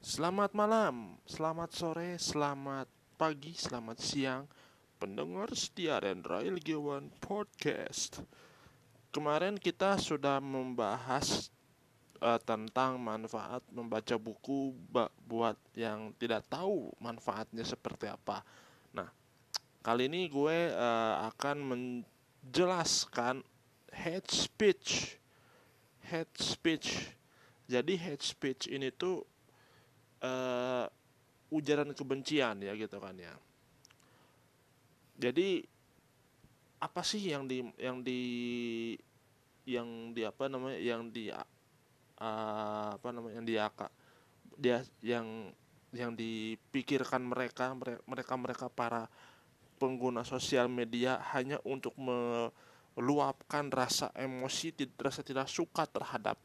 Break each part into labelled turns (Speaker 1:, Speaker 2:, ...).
Speaker 1: Selamat malam, selamat sore, selamat pagi, selamat siang Pendengar setia dan Rail Gewan Podcast. Kemarin kita sudah membahas uh, tentang manfaat membaca buku buat yang tidak tahu manfaatnya seperti apa. Nah, kali ini gue uh, akan menjelaskan hate speech. Hate speech. Jadi hate speech ini tuh uh, ujaran kebencian ya gitu kan ya. Jadi apa sih yang di yang di yang di apa namanya yang di uh, apa namanya yang di dia yang yang dipikirkan mereka mereka mereka para pengguna sosial media hanya untuk meluapkan rasa emosi rasa tidak suka terhadap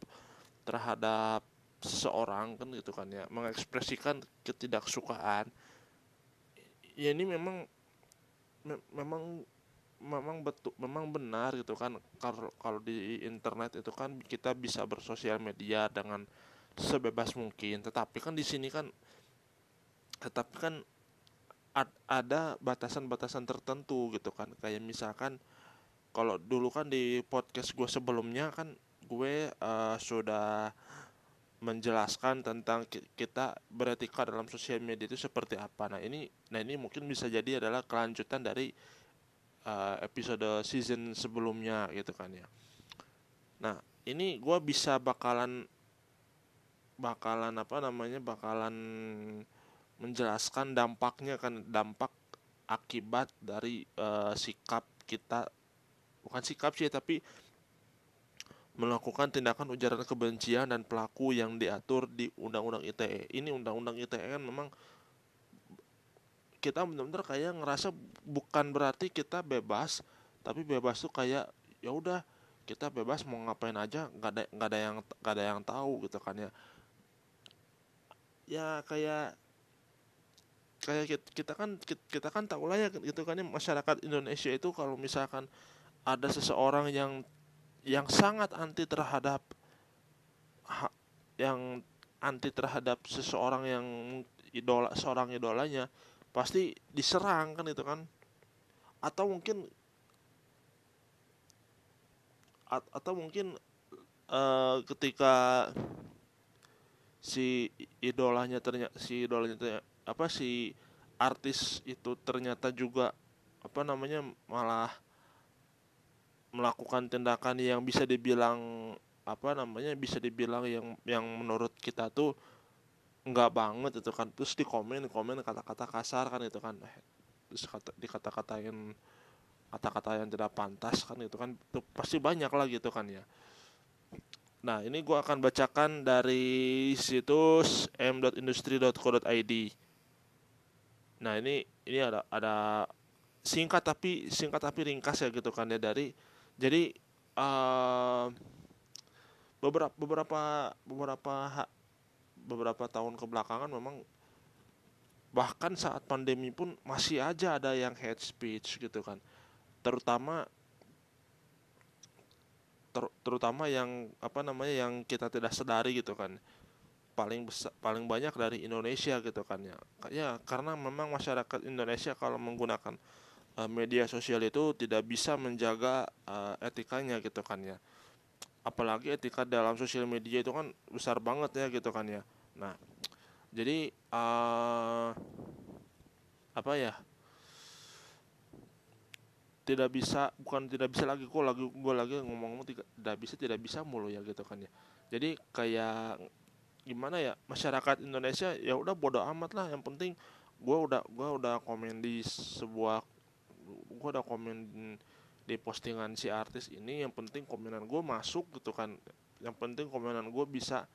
Speaker 1: terhadap seseorang kan gitu kan ya mengekspresikan ketidaksukaan. Ya ini memang me memang memang betul memang benar gitu kan kalau kalau di internet itu kan kita bisa bersosial media dengan sebebas mungkin. Tetapi kan di sini kan tetapi kan ad, ada batasan-batasan tertentu gitu kan. Kayak misalkan kalau dulu kan di podcast gue sebelumnya kan gue uh, sudah menjelaskan tentang kita beretika dalam sosial media itu seperti apa. Nah ini, nah ini mungkin bisa jadi adalah kelanjutan dari uh, episode season sebelumnya gitu kan ya. Nah ini gue bisa bakalan bakalan apa namanya bakalan menjelaskan dampaknya kan dampak akibat dari uh, sikap kita bukan sikap sih tapi melakukan tindakan ujaran kebencian dan pelaku yang diatur di Undang-Undang ITE. Ini Undang-Undang ITE kan memang kita benar-benar kayak ngerasa bukan berarti kita bebas, tapi bebas tuh kayak ya udah kita bebas mau ngapain aja nggak ada nggak ada yang nggak ada yang tahu gitu kan ya ya kayak kayak kita kan kita kan tahu lah ya gitu kan ya masyarakat Indonesia itu kalau misalkan ada seseorang yang yang sangat anti terhadap ha, yang anti terhadap seseorang yang idola seorang idolanya pasti diserang kan itu kan? Atau mungkin atau mungkin uh, ketika si idolanya ternyata si idolanya ternyata, apa si artis itu ternyata juga apa namanya malah melakukan tindakan yang bisa dibilang apa namanya bisa dibilang yang yang menurut kita tuh nggak banget itu kan. Terus di komen komen kata-kata kasar kan itu kan. Terus kata dikata-katain kata-kata yang tidak pantas kan itu kan. Itu pasti banyak lah gitu kan ya. Nah ini gue akan bacakan dari situs m.industri.co.id nah ini ini ada ada singkat tapi singkat tapi ringkas ya gitu kan ya. Dari jadi uh, beberapa beberapa beberapa beberapa tahun kebelakangan memang bahkan saat pandemi pun masih aja ada yang hate speech gitu kan. Terutama ter, terutama yang apa namanya yang kita tidak sadari gitu kan. Paling besar paling banyak dari Indonesia gitu kan ya. Ya karena memang masyarakat Indonesia kalau menggunakan uh, media sosial itu tidak bisa menjaga uh, etikanya gitu kan ya. Apalagi etika dalam sosial media itu kan besar banget ya gitu kan ya. Nah jadi uh, apa ya? Tidak bisa bukan tidak bisa lagi kok lagi gue lagi ngomong-ngomong tidak, tidak bisa tidak bisa mulu ya gitu kan ya. Jadi kayak gimana ya masyarakat Indonesia ya udah bodoh amat lah. Yang penting gue udah gue udah komen di sebuah gue udah komen di postingan si artis ini yang penting komenan gue masuk gitu kan. Yang penting komenan gue bisa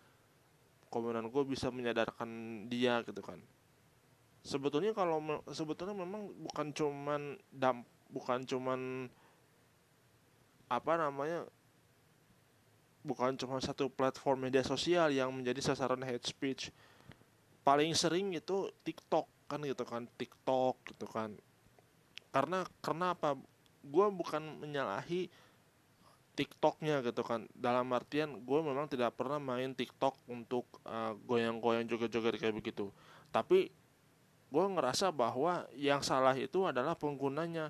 Speaker 1: komenan gue bisa menyadarkan dia gitu kan. Sebetulnya kalau sebetulnya memang bukan cuman dam bukan cuman apa namanya bukan cuma satu platform media sosial yang menjadi sasaran hate speech. Paling sering itu TikTok kan gitu kan TikTok gitu kan karena karena apa? Gue bukan menyalahi TikToknya gitu kan. Dalam artian gue memang tidak pernah main TikTok untuk uh, goyang-goyang joget-joget kayak begitu. Tapi gue ngerasa bahwa yang salah itu adalah penggunanya.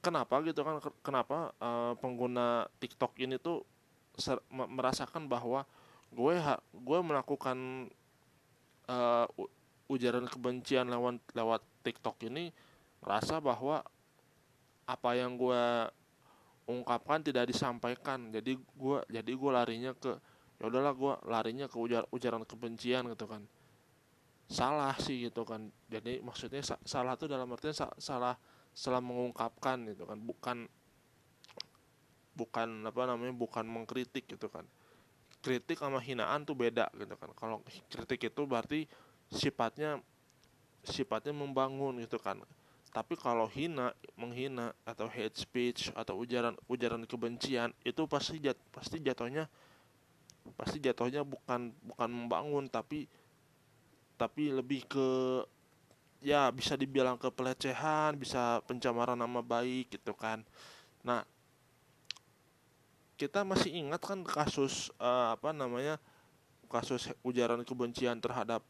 Speaker 1: Kenapa gitu kan? Kenapa uh, pengguna TikTok ini tuh merasakan bahwa gue gue melakukan uh, ujaran kebencian lewat lewat TikTok ini ngerasa bahwa apa yang gue ungkapkan tidak disampaikan. Jadi gue jadi gue larinya ke ya udahlah gue larinya ke ujar ujaran kebencian gitu kan. Salah sih gitu kan. Jadi maksudnya sa salah tuh dalam artian sa salah salah mengungkapkan gitu kan. Bukan bukan apa namanya bukan mengkritik gitu kan. Kritik sama hinaan tuh beda gitu kan. Kalau kritik itu berarti sifatnya sifatnya membangun gitu kan tapi kalau hina menghina atau hate speech atau ujaran ujaran kebencian itu pasti jat, pasti jatuhnya pasti jatuhnya bukan bukan membangun tapi tapi lebih ke ya bisa dibilang ke pelecehan bisa pencemaran nama baik gitu kan. Nah kita masih ingat kan kasus uh, apa namanya kasus ujaran kebencian terhadap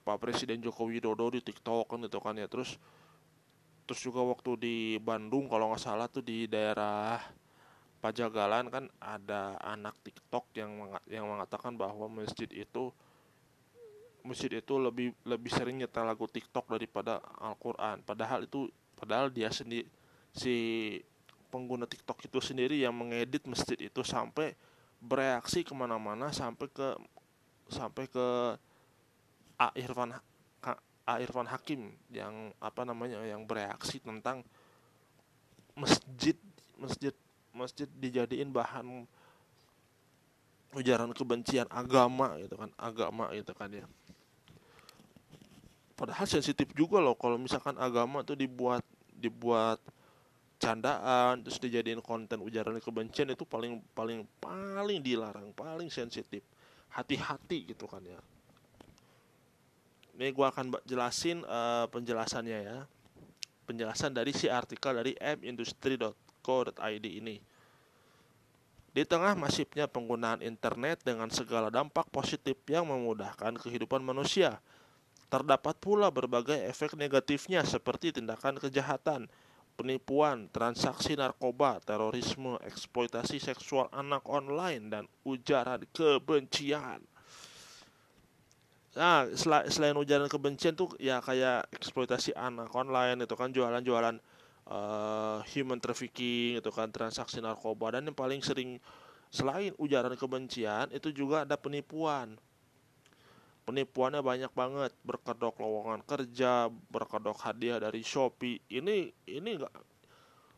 Speaker 1: Pak Presiden Joko Widodo di TikTok kan gitu kan ya. Terus terus juga waktu di Bandung kalau nggak salah tuh di daerah Pajagalan kan ada anak TikTok yang yang mengatakan bahwa masjid itu masjid itu lebih lebih sering nyetel lagu TikTok daripada Al-Qur'an. Padahal itu padahal dia sendiri si pengguna TikTok itu sendiri yang mengedit masjid itu sampai bereaksi ke mana-mana sampai ke sampai ke A Irfan. Irfan Hakim yang apa namanya yang bereaksi tentang masjid masjid masjid dijadiin bahan ujaran kebencian agama gitu kan agama gitu kan ya. Padahal sensitif juga loh kalau misalkan agama tuh dibuat dibuat candaan terus dijadiin konten ujaran kebencian itu paling paling paling dilarang paling sensitif. Hati-hati gitu kan ya ini gue akan jelasin uh, penjelasannya ya penjelasan dari si artikel dari mindustry.co.id ini di tengah masifnya penggunaan internet dengan segala dampak positif yang memudahkan kehidupan manusia terdapat pula berbagai efek negatifnya seperti tindakan kejahatan, penipuan, transaksi narkoba, terorisme, eksploitasi seksual anak online, dan ujaran kebencian. Nah, selain ujaran kebencian tuh ya kayak eksploitasi anak online itu kan jualan-jualan uh, human trafficking itu kan transaksi narkoba dan yang paling sering selain ujaran kebencian itu juga ada penipuan. Penipuannya banyak banget, berkedok lowongan kerja, berkedok hadiah dari Shopee. Ini ini enggak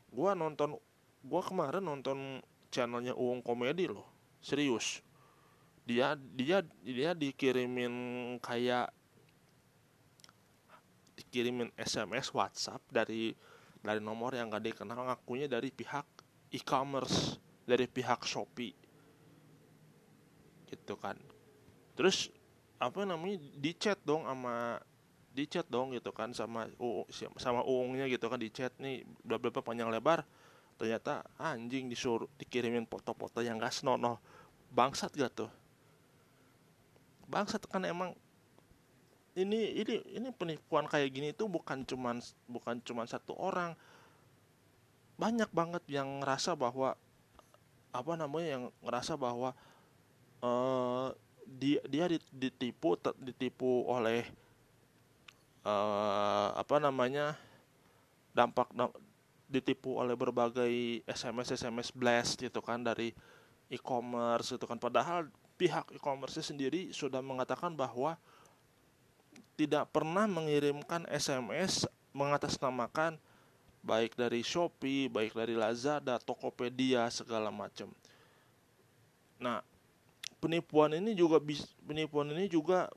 Speaker 1: gua nonton gua kemarin nonton channelnya Uung Komedi loh. Serius dia dia dia dikirimin kayak dikirimin SMS WhatsApp dari dari nomor yang gak dikenal ngakunya dari pihak e-commerce dari pihak Shopee. Gitu kan. Terus apa namanya di chat dong sama di chat dong gitu kan sama u sama uungnya gitu kan di chat nih berapa panjang lebar. Ternyata anjing disuruh dikirimin foto-foto yang gak senonoh. Bangsat gak tuh bangsat kan emang. Ini ini ini penipuan kayak gini tuh bukan cuman bukan cuman satu orang. Banyak banget yang ngerasa bahwa apa namanya yang ngerasa bahwa uh, dia dia ditipu ditipu oleh uh, apa namanya dampak ditipu oleh berbagai SMS SMS blast gitu kan dari e-commerce itu kan. Padahal pihak e-commerce sendiri sudah mengatakan bahwa tidak pernah mengirimkan SMS mengatasnamakan baik dari Shopee, baik dari Lazada, Tokopedia segala macam. Nah, penipuan ini juga penipuan ini juga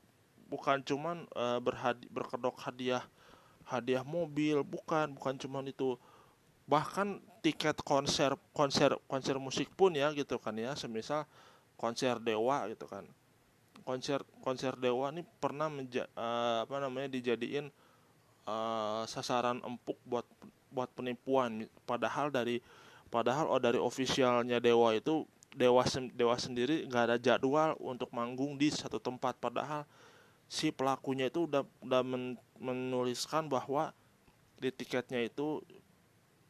Speaker 1: bukan cuman uh, berhadi, berkedok hadiah hadiah mobil, bukan, bukan cuman itu. Bahkan tiket konser konser konser musik pun ya gitu kan ya, semisal konser dewa gitu kan. Konser konser dewa ini pernah menja, uh, apa namanya dijadiin uh, sasaran empuk buat buat penipuan. Padahal dari padahal oh dari officialnya dewa itu dewa dewa sendiri nggak ada jadwal untuk manggung di satu tempat. Padahal si pelakunya itu udah udah men, menuliskan bahwa di tiketnya itu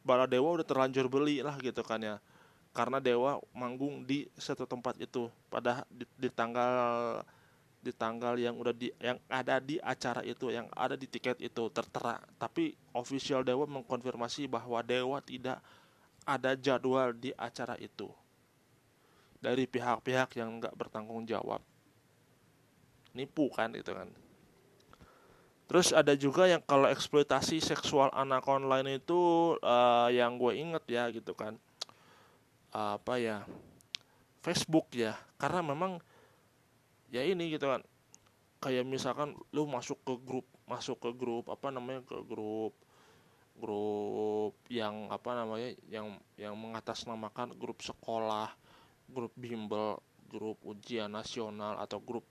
Speaker 1: bala dewa udah terlanjur beli lah gitu kan ya karena dewa manggung di satu tempat itu. Pada di, di tanggal di tanggal yang udah di yang ada di acara itu yang ada di tiket itu tertera. Tapi official dewa mengkonfirmasi bahwa dewa tidak ada jadwal di acara itu. Dari pihak-pihak yang nggak bertanggung jawab. Nipu kan itu kan. Terus ada juga yang kalau eksploitasi seksual anak online itu uh, yang gue inget ya gitu kan apa ya Facebook ya. Karena memang ya ini gitu kan. Kayak misalkan lu masuk ke grup masuk ke grup apa namanya ke grup grup yang apa namanya yang yang mengatasnamakan grup sekolah grup bimbel grup ujian nasional atau grup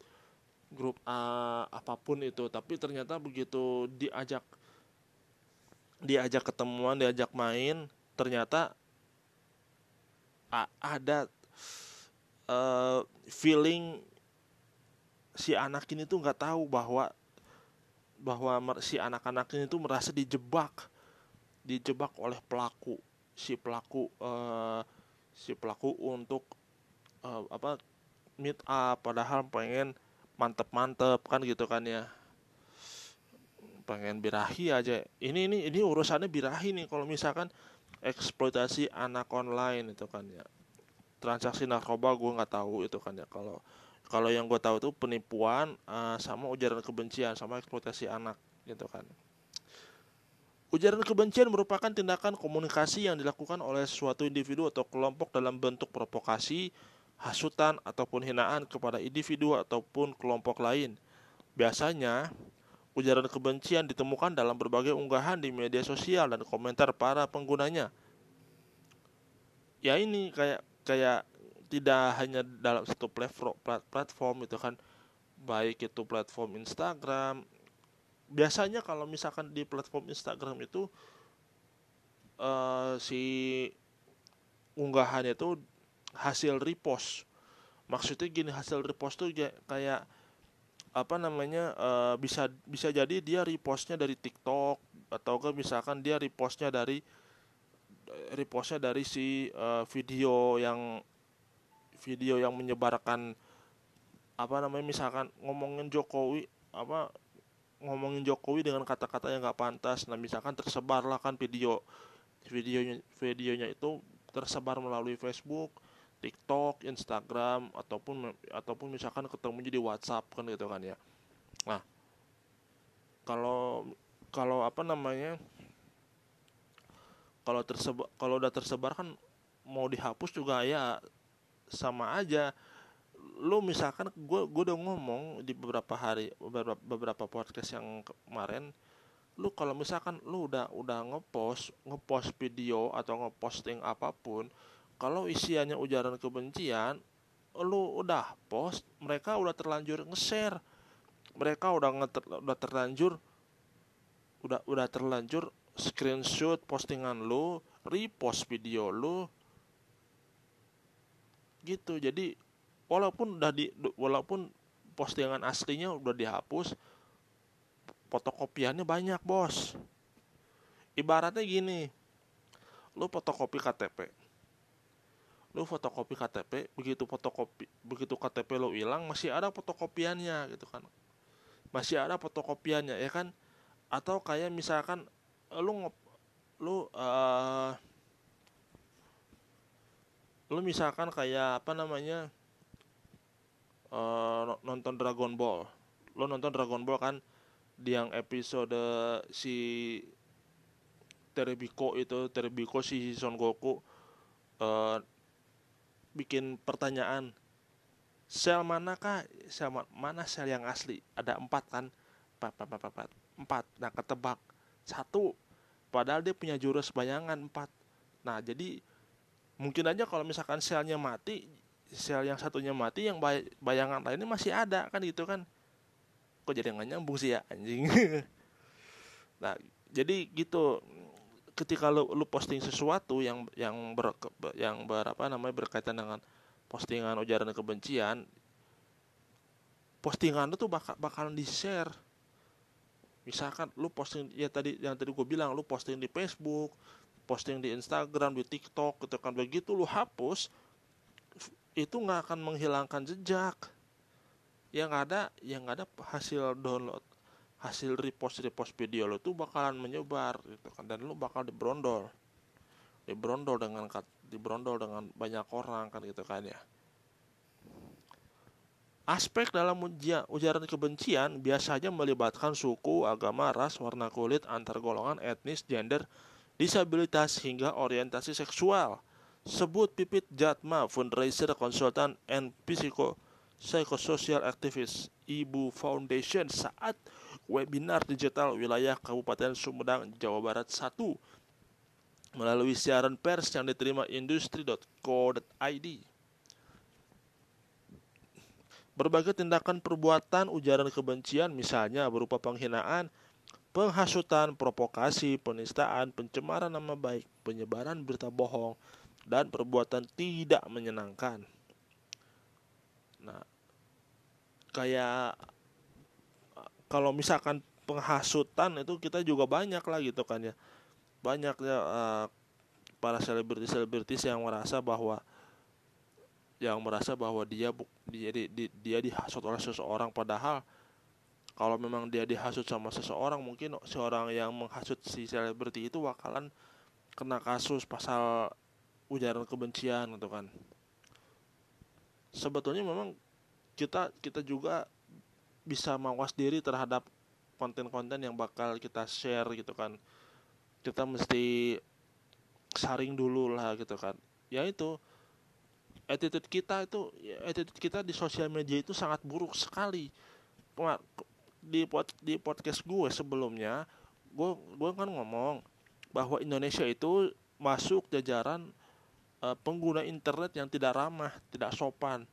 Speaker 1: grup uh, apa pun itu. Tapi ternyata begitu diajak diajak ketemuan diajak main ternyata ada uh, feeling si anak ini tuh nggak tahu bahwa bahwa si anak-anak ini tuh merasa dijebak. Dijebak oleh pelaku. Si pelaku uh, si pelaku untuk uh, apa meet up. Padahal pengen mantep-mantep kan gitu kan ya. Pengen birahi aja. Ini ini ini urusannya birahi nih. Kalau misalkan eksploitasi anak online itu kan ya. Transaksi narkoba gue nggak tahu itu kan ya. Kalau kalau yang gue tahu itu penipuan uh, sama ujaran kebencian sama eksploitasi anak gitu kan. Ujaran kebencian merupakan tindakan komunikasi yang dilakukan oleh suatu individu atau kelompok dalam bentuk provokasi hasutan ataupun hinaan kepada individu ataupun kelompok lain. Biasanya ujaran kebencian ditemukan dalam berbagai unggahan di media sosial dan komentar para penggunanya. Ya ini kayak kayak tidak hanya dalam satu platform itu kan. Baik itu platform Instagram. Biasanya kalau misalkan di platform Instagram itu uh, si unggahan itu hasil repost. Maksudnya gini hasil repost tuh kayak apa namanya uh, bisa bisa jadi dia repostnya dari TikTok atau kan misalkan dia repostnya dari repostnya dari si uh, video yang video yang menyebarkan apa namanya misalkan ngomongin Jokowi apa ngomongin Jokowi dengan kata-kata yang nggak pantas. Nah misalkan tersebarlah kan video videonya videonya itu tersebar melalui Facebook TikTok Instagram ataupun ataupun misalkan ketemu di WhatsApp kan gitu kan ya. Nah kalau kalau apa namanya kalau tersebar kalau udah tersebar kan mau dihapus juga ya sama aja. Lu misalkan gue gue udah ngomong di beberapa hari beberapa beberapa podcast yang kemarin lu kalau misalkan lu udah udah ngepost ngepost video atau ngeposting apa pun kalau isiannya ujaran kebencian lu udah post mereka udah terlanjur nge-share. Mereka udah ngeter, udah terlanjur udah udah terlanjur screenshot postingan lu repost video lu. Gitu jadi walaupun udah di walaupun postingan aslinya udah dihapus fotokopiannya banyak bos. Ibaratnya gini lu fotokopi KTP lu fotokopi KTP begitu fotokopi begitu KTP lo hilang masih ada fotokopiannya gitu kan. Masih ada fotokopiannya ya kan? Atau kayak misalkan lu lu uh, lu misalkan kayak apa namanya uh, nonton Dragon Ball. Lu nonton Dragon Ball kan di yang episode si Terebiko itu Terebiko si Son Goku uh, bikin pertanyaan sel manakah? Sel mana sel yang asli? Ada empat kan? Empat empat empat empat, empat. nah ketebak. Satu padahal dia punya jurus bayangan empat. Nah jadi mungkin aja kalau misalkan selnya mati sel yang satunya mati yang bayangan lainnya masih ada kan gitu kan? Kok jadi nggak nyambung sih ya anjing? Nah jadi gitu ketika lu, lu posting sesuatu yang yang ber, yang berapa namanya berkaitan dengan postingan ujaran kebencian postingan lu tuh bakal bakalan di share misalkan lu posting ya tadi yang tadi gue bilang lu posting di Facebook posting di Instagram di TikTok gitu kan. Begitu lu hapus itu nggak akan menghilangkan jejak. Yang ada yang ada hasil download hasil repost repost video lo tuh bakalan menyebar gitu kan. Dan lo bakal dibrondol dibrondol dengan dibrondol dengan banyak orang kan gitu kan ya. Aspek dalam ujian, ujaran kebencian biasanya melibatkan suku, agama, ras, warna kulit, antar golongan, etnis, gender, disabilitas, hingga orientasi seksual. Sebut Pipit Jatma, fundraiser, konsultan, and psycho, psychosocial activist, Ibu Foundation saat webinar digital wilayah Kabupaten Sumedang, Jawa Barat 1 melalui siaran pers yang diterima industri.co.id. Berbagai tindakan perbuatan ujaran kebencian misalnya berupa penghinaan, penghasutan, provokasi, penistaan, pencemaran nama baik, penyebaran berita bohong, dan perbuatan tidak menyenangkan. Nah, kayak kalau misalkan penghasutan itu kita juga banyak lah gitu kan ya. Banyak ya uh, para selebritis selebritis yang merasa bahwa yang merasa bahwa dia dia di, di, dia dihasut oleh seseorang. Padahal kalau memang dia dihasut sama seseorang mungkin seorang yang menghasut si selebriti itu bakalan kena kasus pasal ujaran kebencian gitu kan. Sebetulnya memang kita kita juga bisa mawas diri terhadap konten-konten yang bakal kita share gitu kan. Kita mesti saring dulu lah gitu kan. Ya itu attitude kita itu attitude kita di sosial media itu sangat buruk sekali. Di pod, di podcast gue sebelumnya gue gue kan ngomong bahwa Indonesia itu masuk jajaran uh, pengguna internet yang tidak ramah tidak sopan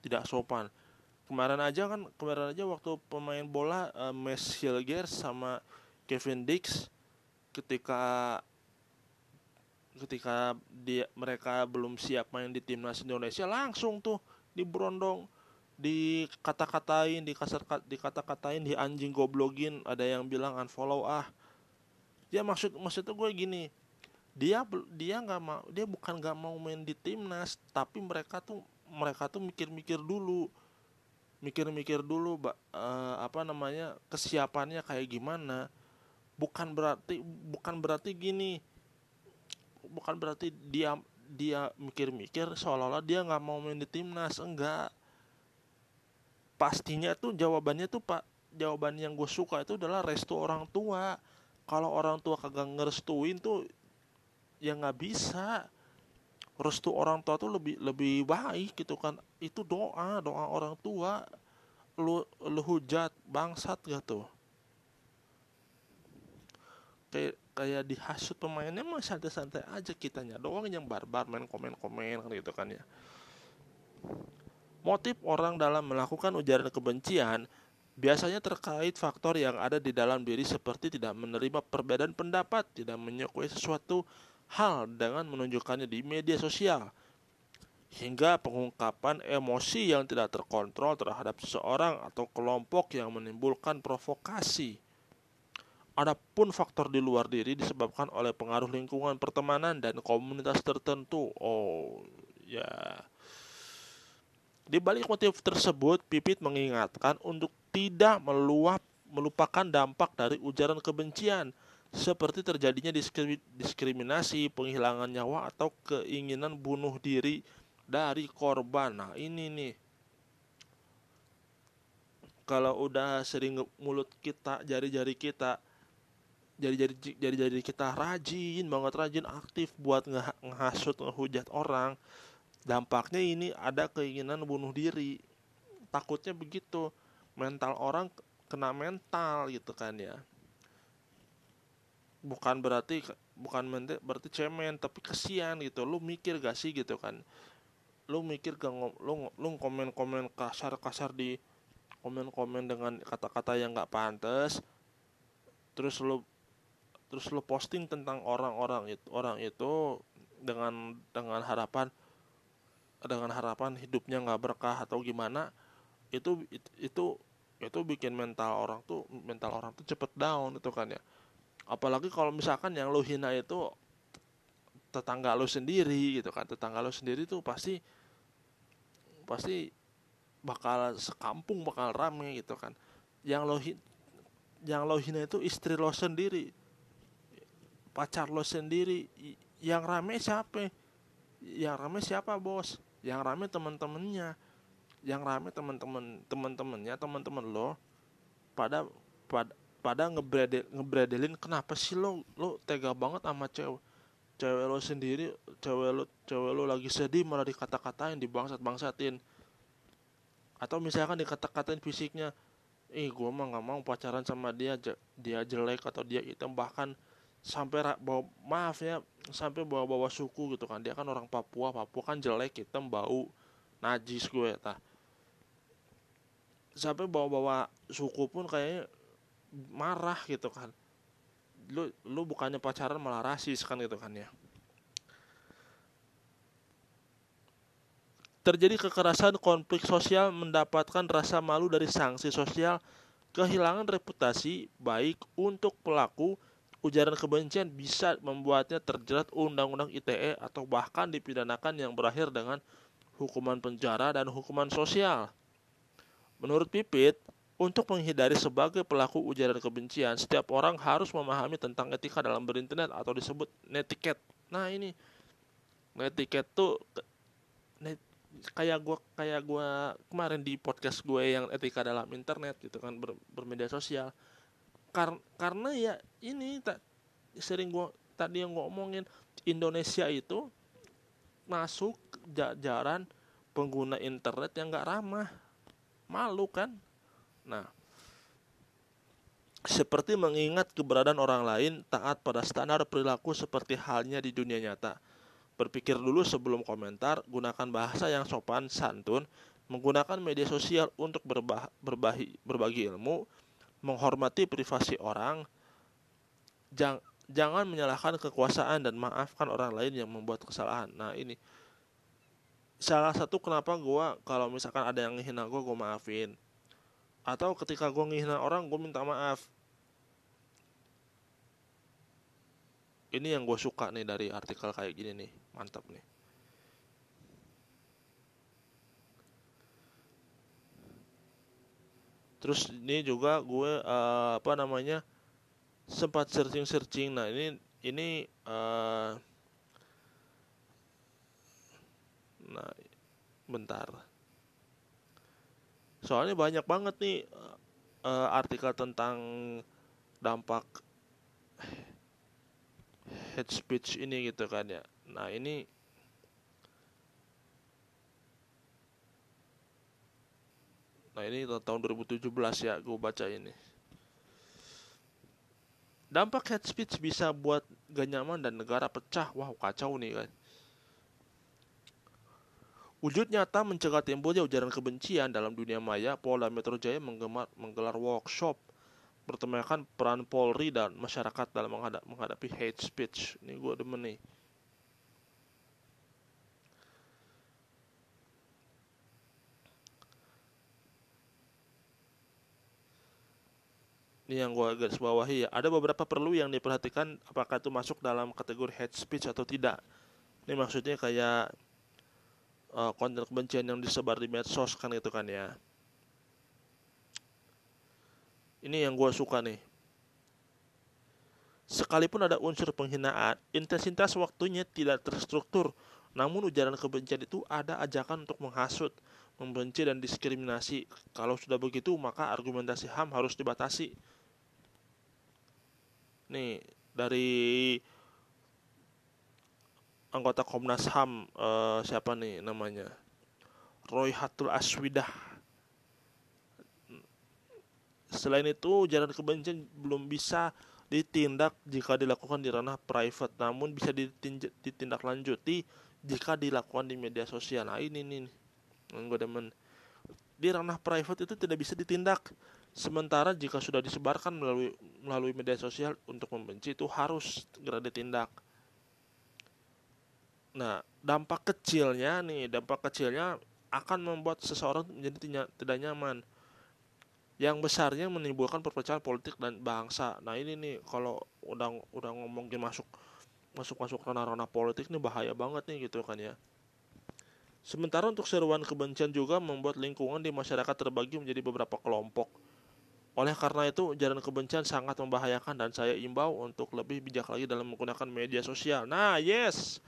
Speaker 1: tidak sopan. Kemarin aja kan kemarin aja waktu pemain bola uh, Mes Hilger sama Kevin Dix ketika ketika dia mereka belum siap main di timnas Indonesia langsung tuh diberondong dikata-katain dikasar dikata-katain di anjing goblogin ada yang bilang unfollow ah. Ya maksud maksudnya gue gini dia dia nggak mau dia bukan nggak mau main di timnas tapi mereka tuh mereka tuh mikir-mikir dulu. Mikir-mikir dulu uh, apa namanya kesiapannya kayak gimana. Bukan berarti bukan berarti gini. Bukan berarti dia dia mikir-mikir seolah-olah dia nggak mau main di timnas enggak. Pastinya tuh jawabannya tuh pak jawaban yang gue suka itu adalah restu orang tua. Kalau orang tua kagak ngerestuin tuh ya nggak bisa restu orang tua tuh lebih lebih baik gitu kan. Itu doa doa orang tua. Lu lu hujat bangsat gitu. Kayak kayak dihasut pemainnya mah santai-santai aja kitanya doang yang barbar main komen-komen gitu kan ya. Motif orang dalam melakukan ujaran kebencian biasanya terkait faktor yang ada di dalam diri seperti tidak menerima perbedaan pendapat, tidak menyukai sesuatu hal dengan menunjukkannya di media sosial hingga pengungkapan emosi yang tidak terkontrol terhadap seseorang atau kelompok yang menimbulkan provokasi. Adapun faktor di luar diri disebabkan oleh pengaruh lingkungan pertemanan dan komunitas tertentu. Oh, ya. Di balik motif tersebut, Pipit mengingatkan untuk tidak meluap melupakan dampak dari ujaran kebencian seperti terjadinya diskriminasi, penghilangan nyawa atau keinginan bunuh diri dari korban. Nah, ini nih. Kalau udah sering mulut kita, jari-jari kita jari-jari jari-jari kita rajin banget rajin aktif buat ngehasut ngehujat orang dampaknya ini ada keinginan bunuh diri takutnya begitu mental orang kena mental gitu kan ya bukan berarti bukan berarti cemen tapi kesian gitu. Lu mikir gak sih gitu kan? Lu mikir gak lu lu komen komen kasar kasar di komen komen dengan kata kata yang gak pantas terus lu terus lu posting tentang orang-orang itu orang itu dengan dengan harapan dengan harapan hidupnya nggak berkah atau gimana itu itu itu bikin mental orang tuh mental orang tuh cepet down itu kan ya apalagi kalau misalkan yang lo hina itu tetangga lo sendiri gitu kan. Tetangga lo sendiri tuh pasti pasti bakal sekampung bakal rame gitu kan. Yang lo yang lo hina itu istri lo sendiri pacar lo sendiri. Yang rame siapa? Yang rame siapa bos? Yang rame teman-temannya yang rame teman-teman teman-temannya teman-teman lo. Pada pada pada ngebredel ngebredelin kenapa sih lo lo tega banget sama cewek cewek lo sendiri cewek lo cewek lo lagi sedih malah dikata-katain dibangsat bangsatin atau misalkan dikata-katain fisiknya ih gue mah nggak mau pacaran sama dia dia jelek atau dia hitam. Bahkan sampai bawa maaf ya sampai bawa-bawa suku gitu kan. Dia kan orang Papua Papua kan jelek hitam bau najis gue tah. Sampai bawa-bawa suku pun kayaknya marah gitu kan lu lu bukannya pacaran malah rasis kan gitu kan ya terjadi kekerasan konflik sosial mendapatkan rasa malu dari sanksi sosial kehilangan reputasi baik untuk pelaku ujaran kebencian bisa membuatnya terjerat undang-undang ITE atau bahkan dipidanakan yang berakhir dengan hukuman penjara dan hukuman sosial. Menurut Pipit, untuk menghindari sebagai pelaku ujaran kebencian, setiap orang harus memahami tentang etika dalam berinternet atau disebut netiket. Nah ini netiket tuh net, kayak gua kayak gua kemarin di podcast gue yang etika dalam internet gitu kan ber, bermedia sosial. Kar, karena ya ini tak sering gua tadi yang gua omongin Indonesia itu masuk jajaran pengguna internet yang gak ramah malu kan nah. Seperti mengingat keberadaan orang lain taat pada standar perilaku seperti halnya di dunia nyata. Berpikir dulu sebelum komentar gunakan bahasa yang sopan santun menggunakan media sosial untuk berbah berbagi, berbagi ilmu menghormati privasi orang. Jang, jangan menyalahkan kekuasaan dan maafkan orang lain yang membuat kesalahan. Nah ini. Salah satu kenapa gue kalau misalkan ada yang ngehina gue gue maafin atau ketika gue ngehina orang gue minta maaf. Ini yang gue suka nih dari artikel kayak gini nih. Mantap nih. Terus ini juga gue uh, apa namanya sempat searching searching nah ini ini uh, Nah, bentar. Soalnya banyak banget nih uh, artikel tentang dampak hate speech ini gitu kan ya. Nah, ini Nah, ini tahun 2017 ya gue baca ini. Dampak hate speech bisa buat gak nyaman dan negara pecah. Wow, kacau nih kan. Wujud nyata mencegah timbulnya ujaran kebencian dalam dunia maya, Polda Metro Jaya menggemar, menggelar workshop bertemakan peran Polri dan masyarakat dalam menghadap, menghadapi hate speech. Ini gue demen nih. Ini yang gue garis bawahi ya. Ada beberapa perlu yang diperhatikan apakah itu masuk dalam kategori hate speech atau tidak. Ini maksudnya kayak uh, konten kebencian yang disebar di medsos kan gitu kan ya. Ini yang gue suka nih. Sekalipun ada unsur penghinaan intensitas waktunya tidak terstruktur. Namun ujaran kebencian itu ada ajakan untuk menghasut membenci dan diskriminasi. Kalau sudah begitu maka argumentasi HAM harus dibatasi. Nih dari anggota Komnas HAM uh, siapa nih namanya? Roy Hatul Aswidah. Selain itu jalan kebencian belum bisa ditindak jika dilakukan di ranah private namun bisa ditindaklanjuti jika dilakukan di media sosial. Nah ini nih gue demen. Di ranah private itu tidak bisa ditindak. Sementara jika sudah disebarkan melalui melalui media sosial untuk membenci itu harus segera ditindak. Nah, dampak kecilnya nih, dampak kecilnya akan membuat seseorang menjadi tidak nyaman. Yang besarnya menimbulkan perpecahan politik dan bangsa. Nah, ini nih kalau udah udah ngomongin masuk masuk masuk ranah-ranah politik nih bahaya banget nih gitu kan ya. Sementara untuk seruan kebencian juga membuat lingkungan di masyarakat terbagi menjadi beberapa kelompok oleh karena itu, ujaran kebencian sangat membahayakan dan saya imbau untuk lebih bijak lagi dalam menggunakan media sosial. Nah, yes.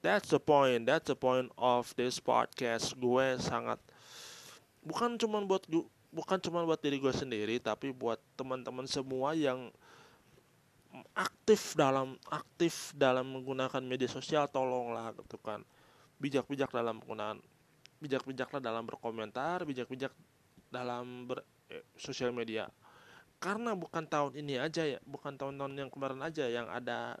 Speaker 1: That's the point. That's the point of this podcast. Gue sangat bukan cuma buat gue bukan cuma buat diri gue sendiri tapi buat teman-teman semua yang aktif dalam aktif dalam menggunakan media sosial tolonglah gitu kan bijak-bijak dalam penggunaan bijak-bijaklah dalam berkomentar bijak-bijak dalam ber, eh, sosial media karena bukan tahun ini aja ya bukan tahun-tahun yang kemarin aja yang ada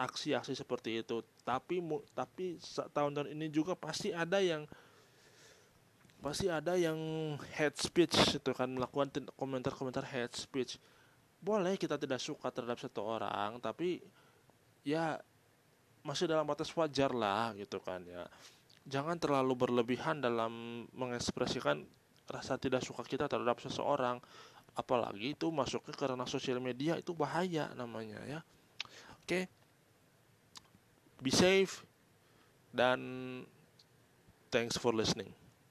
Speaker 1: aksi-aksi seperti itu. Tapi tapi tahun-tahun ini juga pasti ada yang pasti ada yang head speech itu kan melakukan komentar-komentar head speech. Boleh kita tidak suka terhadap satu orang tapi ya masih dalam batas wajar lah gitu kan ya. Jangan terlalu berlebihan dalam mengekspresikan rasa tidak suka kita terhadap seseorang. Apalagi itu masuknya ke ranah sosial media itu bahaya namanya ya. Oke okay. Be safe dan thanks for listening